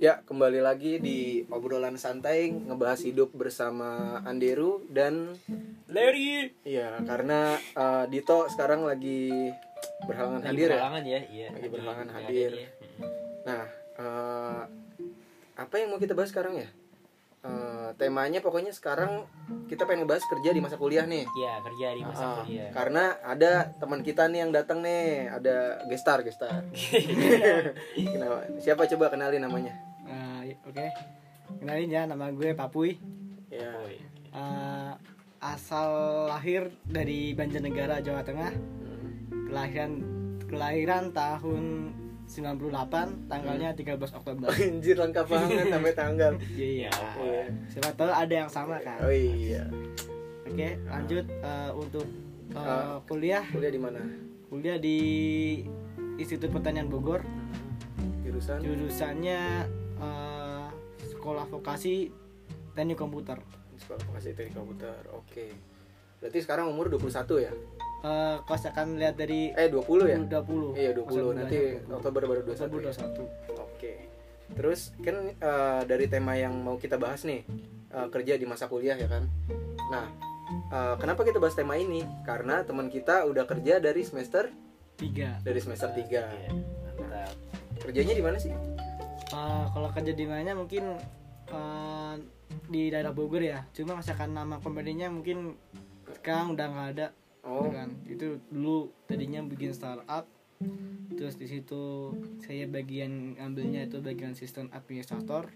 Ya, kembali lagi di obrolan santai ngebahas hidup bersama Anderu dan Larry. Iya, karena eh, Dito sekarang lagi berhalangan Lagi hadir ya. berhalangan ya, iya. Lagi berhalangan Lagi hadir. ya. Nah, eh, apa yang mau kita bahas sekarang ya? Eh, temanya pokoknya sekarang kita pengen ngebahas kerja di masa kuliah nih. Iya, kerja di masa Ah, kuliah. karena ada teman kita nih yang datang nih, ada gestar, gestar. Kenapa? Siapa coba kenalin namanya? Oke. Kenalin ya, nama gue Papuy. Ya. Eh, asal lahir dari Banjarnegara, Jawa Tengah. Hmm. Kelahiran kelahiran tahun 98, tanggalnya 13 Oktober. Anjir lengkap banget sampai tanggal. Iya. Iya. Siapa tahu ada yang sama kan. Oh iya. Oke, lanjut eh, untuk eh, Ah. kuliah. Kuliah di mana? Kuliah di Institut Pertanian Bogor. Jurusan? Jurusannya eh, Sekolah Vokasi Teknik Komputer. Sekolah Vokasi Teknik Komputer. Oke. Berarti sekarang umur 21 ya? Eh, kalau akan lihat dari Eh 20 ya? 20. Iya 20. Masa Nanti mudanya 20. Oktober baru 21. Oktober ya? 21. Oke. Terus kan eh, dari tema yang mau kita bahas nih eh, kerja di masa kuliah ya kan. Nah, eh, kenapa kita bahas tema ini? Karena teman kita udah kerja dari semester 3. dari semester 3. Iya, Mantap. Kerjanya di mana sih? Eh, kalau kerja di mana mungkin eh, di daerah Bogor ya. Cuma misalkan nama company-nya mungkin sekarang udah nggak ada. Oh, gitu kan. Itu dulu tadinya bikin startup. Terus di situ saya bagian ambilnya itu bagian sistem administrator.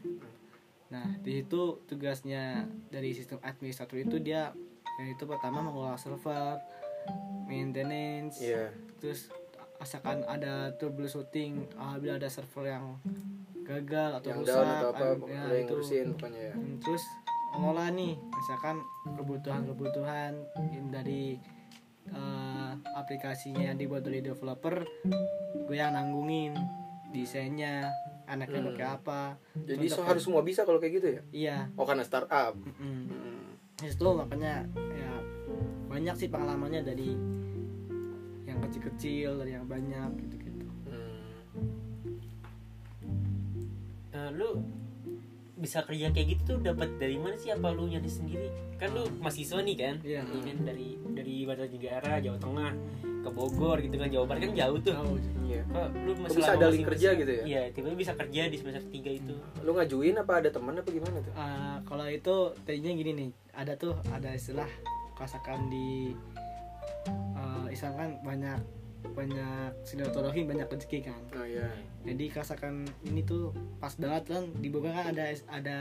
Nah, di situ tugasnya dari sistem administrator itu dia yang itu pertama mengelola server, maintenance, iya. terus asalkan ada troubleshooting apabila ada server yang gagal atau Yang rusak down atau apa, an- ya, yang itu. ngurusin pokoknya ya. Hmm, terus mengolah nih misalkan kebutuhan-kebutuhan dari eh, aplikasinya yang dibuat dari developer gue yang nanggungin desainnya anaknya Hmm. pakai apa Jadi so, harus semua bisa kalau kayak gitu ya? iya Oh karena startup. mm-mm. Hmm. itu makanya ya banyak sih pengalamannya dari yang kecil-kecil dari yang banyak gitu-gitu Eh, lu bisa kerja kayak gitu tuh dapat dari mana sih apa lu nyari sendiri kan lu mahasiswa nih kan Iya. Ini kan dari dari Banjarnegara Jawa Tengah ke Bogor gitu kan Jawa Barat kan jauh tuh tahu Iya. kok lu Kok bisa ada link kerja gitu ya? iya tiba-tiba bisa kerja di semester 3 itu Lu ngajuin apa ada teman apa gimana tuh? Ah, kalau itu tadinya gini nih ada tuh ada istilah kasakan di uh, Islam kan banyak banyak silaturahim banyak rezeki kan Oh iya. jadi kasakan ini tuh pas banget kan di Bogor kan ada ada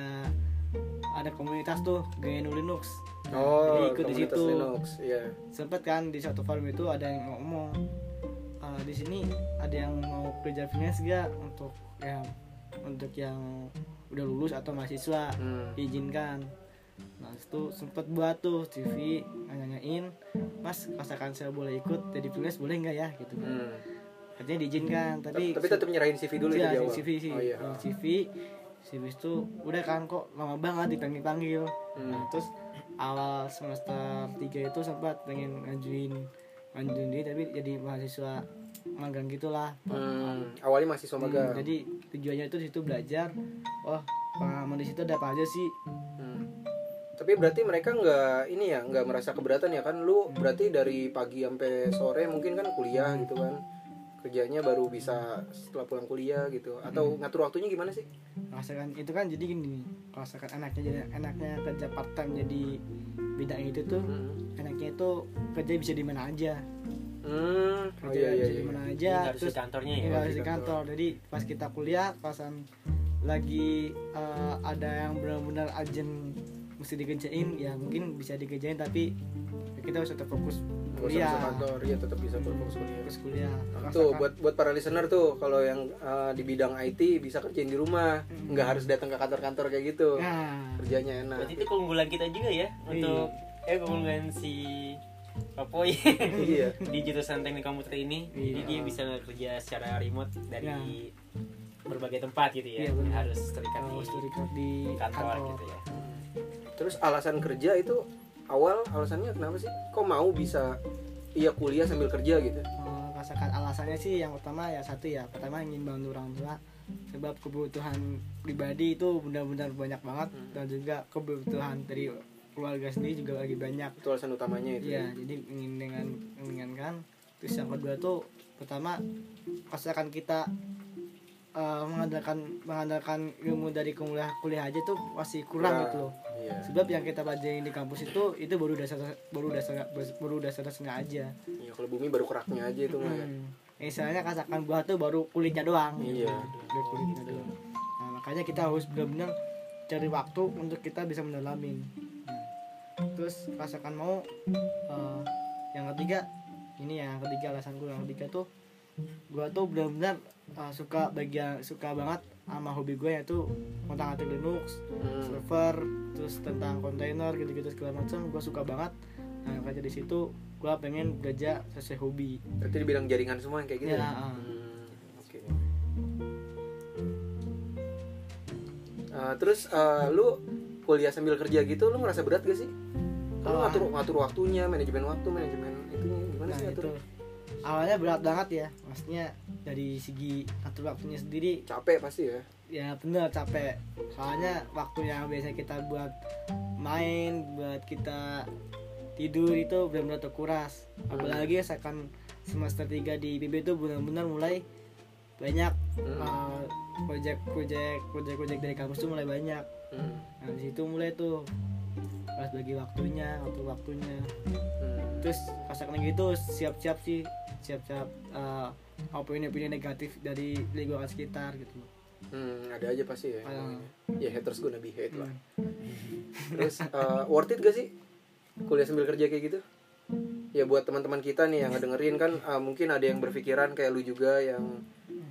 ada komunitas tuh GNU Linux Oh, Jadi ikut di situ. Linux. Iya. sempet kan di satu forum itu ada yang ngomong "Ah, di sini ada yang mau kerja freelance gak untuk yang untuk yang udah lulus atau mahasiswa Hmm. diizinkan nah itu sempet buat tuh CV nanyain mas rasakan saya boleh ikut jadi freelance boleh nggak ya gitu kan Hmm. katanya diizinkan tapi Tapi tetap nyerahin CV dulu itu di awal. CV sih Oh iya. CV CV itu udah kan kok lama banget dipanggil panggil Hmm. nah, terus awal semester 3 itu sempat pengen ngajuin ngajuin diri tapi jadi mahasiswa magang gitulah Hmm. Awalnya mahasiswa Hmm, magang. jadi tujuannya itu situ belajar oh pengalaman di situ ada apa aja sih Hmm. Tapi berarti mereka nggak ini ya nggak merasa keberatan ya kan lu berarti dari pagi sampai sore mungkin kan kuliah gitu kan kerjanya baru bisa setelah pulang kuliah gitu atau ngatur waktunya gimana sih? rasakan itu kan jadi gini nih rasakan anaknya jadi anaknya kerja part time jadi bidang itu tuh Hmm. enaknya itu kerja bisa di mana aja Hmm. Oh kerja iya iya. bisa di iya. mana aja harus terus di kantornya ya nggak harus di kantor jadi pas kita kuliah pasan lagi eh, ada yang benar-benar agen mesti dikerjain ya mungkin bisa dikerjain tapi kita harus tetap fokus kuliah kantor ya tetap bisa berfokus kuliah. fokus kuliah Tuh Rasakan- buat buat para listener tuh kalau yang uh, di bidang IT bisa kerjain di rumah, nggak harus datang ke kantor-kantor kayak gitu. nah Kerjanya enak. berarti itu keunggulan kita juga ya untuk eh keunggulan si Papoy iya. di jurusan teknik komputer ini jadi Iya. dia bisa kerja secara remote dari Ya. berbagai tempat gitu ya Iya, benar. harus terikat harus di terikat di kantor, kantor, gitu ya Terus alasan kerja itu awal alasannya kenapa sih? Kok mau bisa iya kuliah sambil kerja gitu? Eh, rasakan alasannya sih yang utama ya satu ya pertama ingin bantu orang tua sebab kebutuhan pribadi itu benar-benar banyak banget Hmm. dan juga kebutuhan dari keluarga sendiri juga lagi banyak itu alasan utamanya itu Iya, jadi ingin dengan menginginkan. Terus yang kedua tuh pertama pastikan kita eh, mengandalkan mengandalkan ilmu dari kuliah kuliah aja tuh masih kurang Kurang. gitu loh. iya Sebab yang kita pelajari di kampus itu itu baru dasar baru dasar baru dasar dasarnya aja. Iya, kalau bumi baru keraknya aja itu mah ya. Hmm. Misalnya katakan buah tuh baru kulitnya doang. Iya. Baru kulitnya doang. Nah, makanya kita harus benar-benar cari waktu untuk kita bisa mendalamin. Nah, terus rasakan mau eh, yang ketiga ini ya yang ketiga alasan gue yang ketiga tuh gue tuh benar-benar eh, suka bagian suka banget sama hobi gue yaitu tentang atik Linux, Hmm. server, terus tentang kontainer gitu-gitu segala macam gue suka banget. Nah makanya di situ gue pengen belajar sesuai hobi. Berarti dibilang jaringan semua yang kayak gitu Ya, ya? ah. Hmm, Oke. Eh, terus eh, lu kuliah sambil kerja gitu, lu ngerasa berat gak sih? Lu Ah. ngatur ngatur waktunya, manajemen waktu, manajemen itunya gimana Nah sih itu ngatur? Awalnya berat banget ya, maksudnya dari segi atur waktunya sendiri Capek pasti ya. ya bener capek. Soalnya waktu yang biasa kita buat main, buat kita tidur itu benar-benar terkuras. Apalagi seakan semester 3 di IPB itu benar-benar mulai banyak Hmm. uh, project-project project-project dari kampus tuh mulai banyak. Hmm. Nah di situ mulai tuh harus bagi waktunya, waktu waktunya. Hmm. Terus rasakan gitu siap-siap sih, siap-siap uh, opini-opini negatif dari lingkungan sekitar gitu. Hmm, ada aja pasti ya. Ah. Ya haters gonna be hate lah. Hmm. Terus eh, worth it gak sih kuliah sambil kerja kayak gitu? Ya buat teman-teman kita nih yang ngedengerin kan eh, mungkin ada yang berpikiran kayak lu juga yang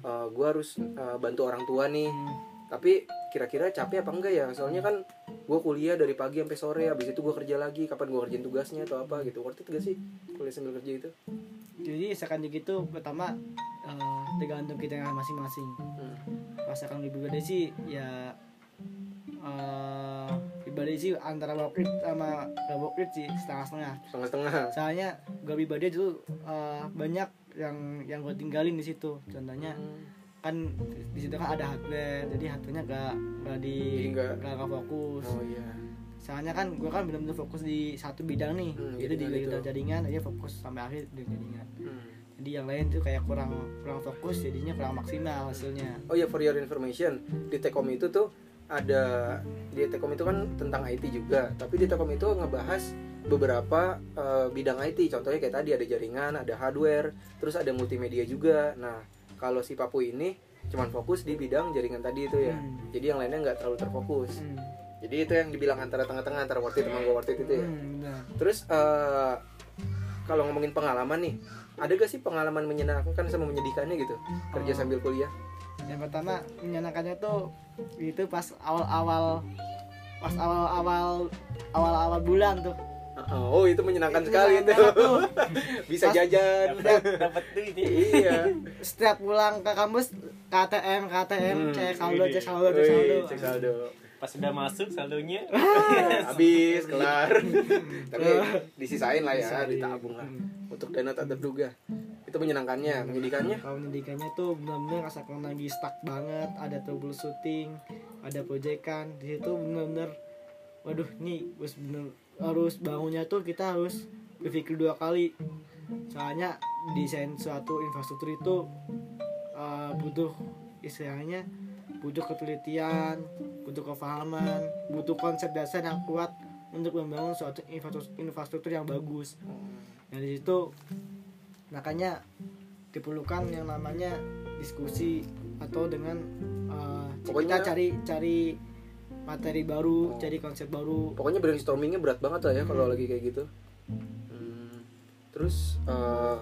eh, gua harus eh, bantu orang tua nih. Hmm. Tapi kira-kira capek apa enggak ya? Soalnya kan gua kuliah dari pagi sampai sore, habis itu gua kerja lagi, kapan gua kerjain tugasnya atau apa gitu. Worth it gak sih kuliah sambil kerja itu? Jadi misalkan gitu pertama uh, tergantung kita masing-masing. Hmm. Lebih pribadi sih ya uh, sih antara work it sama gak work it sih setengah-setengah. Setengah-setengah. Soalnya gue pribadi itu uh, banyak yang yang gue tinggalin di situ. Contohnya Hmm. kan di situ kan ada hardware, jadi hardwarenya gak gak di Jadi gak, gak fokus. Oh iya. Soalnya kan gue kan benar-benar fokus di satu bidang nih. Hmm, itu di itu. jaringan aja fokus sampai akhir di jaringan. Hmm. Jadi yang lain tuh kayak kurang kurang fokus jadinya kurang maksimal hasilnya. Oh ya for your information di Tekom itu tuh ada di Tekom itu kan tentang IT juga tapi di Tekom itu ngebahas beberapa eh, bidang IT contohnya kayak tadi ada jaringan ada hardware terus ada multimedia juga nah kalau si Papu ini cuman fokus di bidang jaringan tadi itu ya Hmm. jadi yang lainnya nggak terlalu terfokus Hmm. Jadi itu yang dibilang antara tengah-tengah antara worth it sama gak worth it itu ya Hmm, terus eh, kalau ngomongin pengalaman nih ada gak sih pengalaman menyenangkan sama menyedihkannya gitu kerja Oh. sambil kuliah Yang pertama menyenangkannya tuh itu pas awal-awal pas awal-awal awal-awal bulan tuh. Oh itu menyenangkan Itu sekali itu. Bisa Pas- jajan dapat duit ya. Iya Setiap pulang ke kampus KTM KTM Hmm, cek saldo cek saldo cek saldo. Cek saldo Pas udah masuk saldonya Habis kelar Tapi disisain lah ya. Ditabung lah Hmm. Untuk dana tak terduga Itu menyenangkannya Menyedihkannya Kalau pendidikannya tuh benar-benar rasakan lagi stuck banget, ada troubleshooting, ada proyekan. Di situ benar-benar waduh nih harus bener harus bangunnya tuh kita harus berpikir dua kali. Soalnya desain suatu infrastruktur itu uh, butuh istilahnya butuh ketelitian, butuh kefahaman, butuh konsep dasar yang kuat untuk membangun suatu infrastruktur, infrastruktur yang bagus. Nah di situ makanya diperlukan yang namanya diskusi atau dengan uh, Pokoknya- kita cari cari materi baru, Oh. cari konsep baru. Pokoknya brainstormingnya berat banget lah ya Kalau lagi kayak gitu Hmm. Terus eh,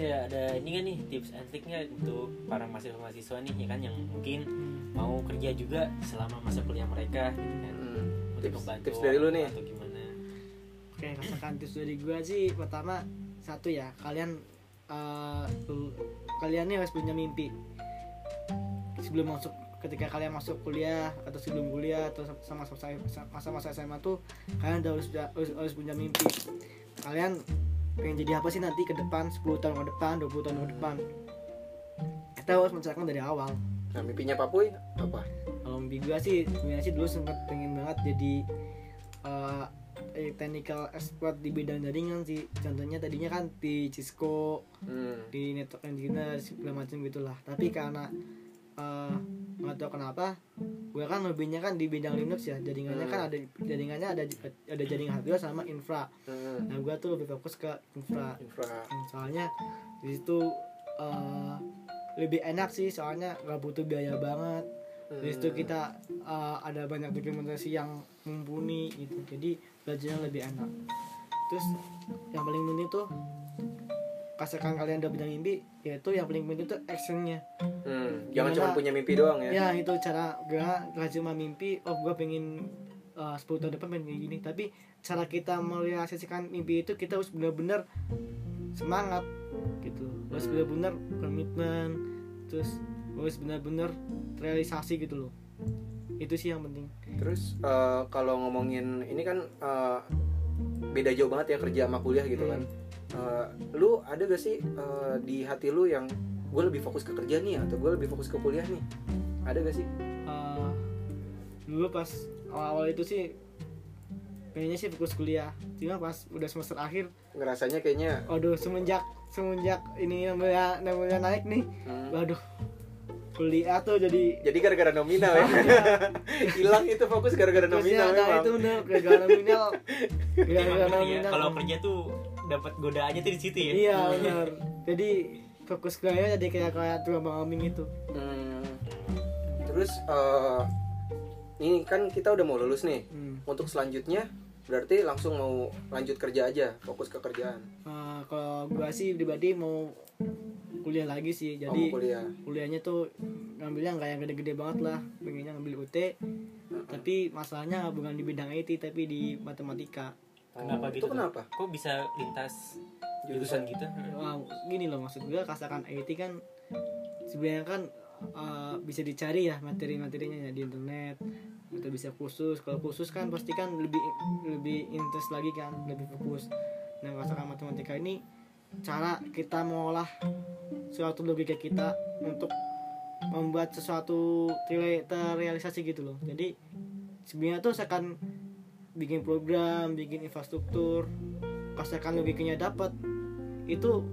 Terus ya ada ini kan nih tips and triknya untuk para mahasiswa-mahasiswa nih ya kan yang mungkin mau kerja juga selama masa kuliah mereka gitu kan. hmm, Untuk tips, membantu tips dari lu nih atau gimana. Oke, rasakan tips dari gua sih pertama satu ya kalian uh, kalian nih harus punya mimpi sebelum masuk ketika kalian masuk kuliah atau sebelum kuliah atau sama masa-masa SMA tuh kalian udah harus, harus harus punya mimpi kalian pengen jadi apa sih nanti ke depan 10 tahun ke depan 20 tahun ke depan? Kita harus menceritakan dari awal. Nah mimpinya Papuy apa? Kalau mimpi gue sih sebenarnya sih dulu sempat pengen banget jadi eh, technical expert di bidang jaringan sih. Contohnya tadinya kan di Cisco hmm. di network engineer segala macam gitulah. Tapi karena eh, nggak tahu kenapa. Gue kan hobinya kan di bidang Linux ya. Jaringannya kan ada jaringannya ada ada jaringan hardware sama infra. Hmm. nah gue tuh lebih fokus ke infra. Infra. Soalnya di situ eh, lebih enak sih. Soalnya nggak butuh biaya banget. Di situ kita eh, ada banyak dokumentasi yang mumpuni gitu. Jadi belajarnya lebih enak. Terus yang paling penting tuh kasakan kalian udah punya mimpi yaitu yang paling penting tuh actionnya Hmm, jangan Gimana? cuma punya mimpi doang ya. ya itu cara gak, gak cuma mimpi oh gue pengen uh, 10 tahun depan pengen kayak gini tapi cara kita merealisasikan mimpi itu kita harus benar-benar semangat gitu harus Hmm. benar-benar komitmen terus harus benar-benar realisasi gitu loh itu sih yang penting Terus eh, kalau ngomongin ini kan eh, beda jauh banget ya kerja sama kuliah gitu kan. Eh, lu ada gak sih eh, di hati lu yang gue lebih fokus ke kerja nih atau gue lebih fokus ke kuliah nih? Ada gak sih? Uh, dulu pas awal-awal itu sih pengennya sih fokus kuliah cuma pas udah semester akhir Ngerasanya kayaknya waduh semenjak semenjak ini namanya namanya naik nih hmm, waduh kuliah tuh jadi jadi gara-gara nominal ya. Hilang itu fokus gara-gara nominal memang. itu bener gara-gara nominal gara-gara ya, nominal kalau kerja tuh dapat godaannya tuh di situ ya. iya benar jadi fokus kuliah jadi kayak kayak tukang ambing itu Hmm. Terus eh, ini kan kita udah mau lulus nih. hmm. Untuk selanjutnya berarti langsung mau lanjut kerja aja, fokus ke kerjaan. Uh, kalau gua sih pribadi mau kuliah lagi sih Oh, jadi mau kuliah. kuliahnya tuh ngambilnya nggak yang gede-gede banget lah pengennya ngambil UT tapi masalahnya bukan di bidang IT tapi di matematika Kenapa Oh, gitu? Itu kenapa? Kok bisa lintas jurusan gitu? Wah, gini loh maksud gue kasakan IT kan sebenarnya kan uh, bisa dicari ya materi-materinya ya di internet atau bisa khusus kalau khusus kan pasti kan lebih lebih interest lagi kan lebih fokus nah kasakan matematika ini cara kita mengolah suatu logika kita untuk membuat sesuatu terre- terrealisasi gitu loh jadi sebenarnya tuh seakan bikin program bikin infrastruktur kasakan logikanya dapat itu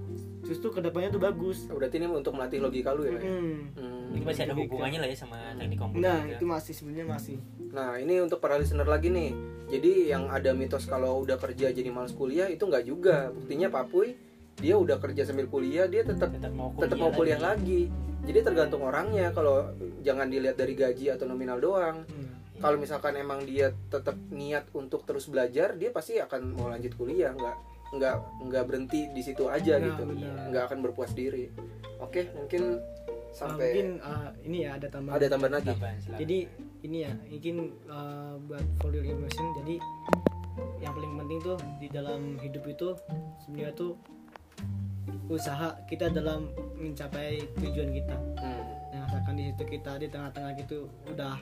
justru ke depannya tuh bagus Berarti ini untuk melatih logika lu ya. Ya? Hmm. Hmm. Ini masih ada hubungannya lah ya sama teknik komputer. nah gitu ya. itu masih sebenarnya masih Nah ini untuk para listener lagi nih. Jadi yang ada mitos kalau udah kerja jadi males kuliah itu nggak juga. Buktinya Papuy dia udah kerja sambil kuliah dia tetap tetap mau kuliah, tetap mau kuliah lagi. Jadi tergantung orangnya. Kalau jangan dilihat dari gaji atau nominal doang. Hmm. Kalau misalkan emang dia tetap niat untuk terus belajar, dia pasti akan mau lanjut kuliah. Nggak nggak nggak berhenti di situ aja Nah, gitu. benar. Nggak akan berpuas diri. Oke mungkin Uh, sampai mungkin uh, ini ya ada tambahan ada tambahan lagi. Tambahan, jadi ini ya mungkin uh, buat for your information jadi yang paling penting tuh di dalam hidup itu sebenarnya tuh usaha kita dalam mencapai tujuan kita Hmm. nah misalkan di situ kita di tengah-tengah gitu udah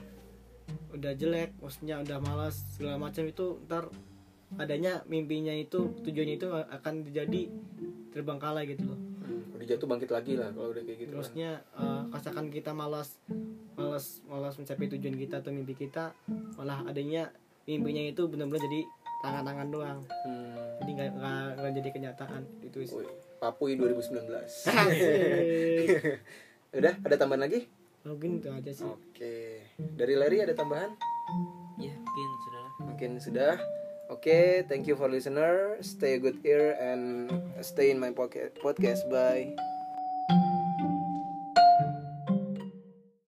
udah jelek maksudnya udah malas segala macam itu ntar adanya mimpinya itu tujuannya itu akan jadi terbengkalai gitu loh Hmm, udah jatuh bangkit lagi lah kalau udah kayak gitu kan. terusnya uh, kasakan kita malas malas malas mencapai tujuan kita atau mimpi kita malah adanya mimpinya itu benar-benar jadi tangan-tangan doang Hmm. jadi nggak nggak jadi kenyataan itu sih Wih, Papuy 2019. Asik. Udah, ada tambahan lagi? mungkin itu aja sih Oke. Dari Larry ada tambahan? ya mungkin sudah. Mungkin sudah. Oke, thank you for listener. Stay good here and stay in my podcast. Bye.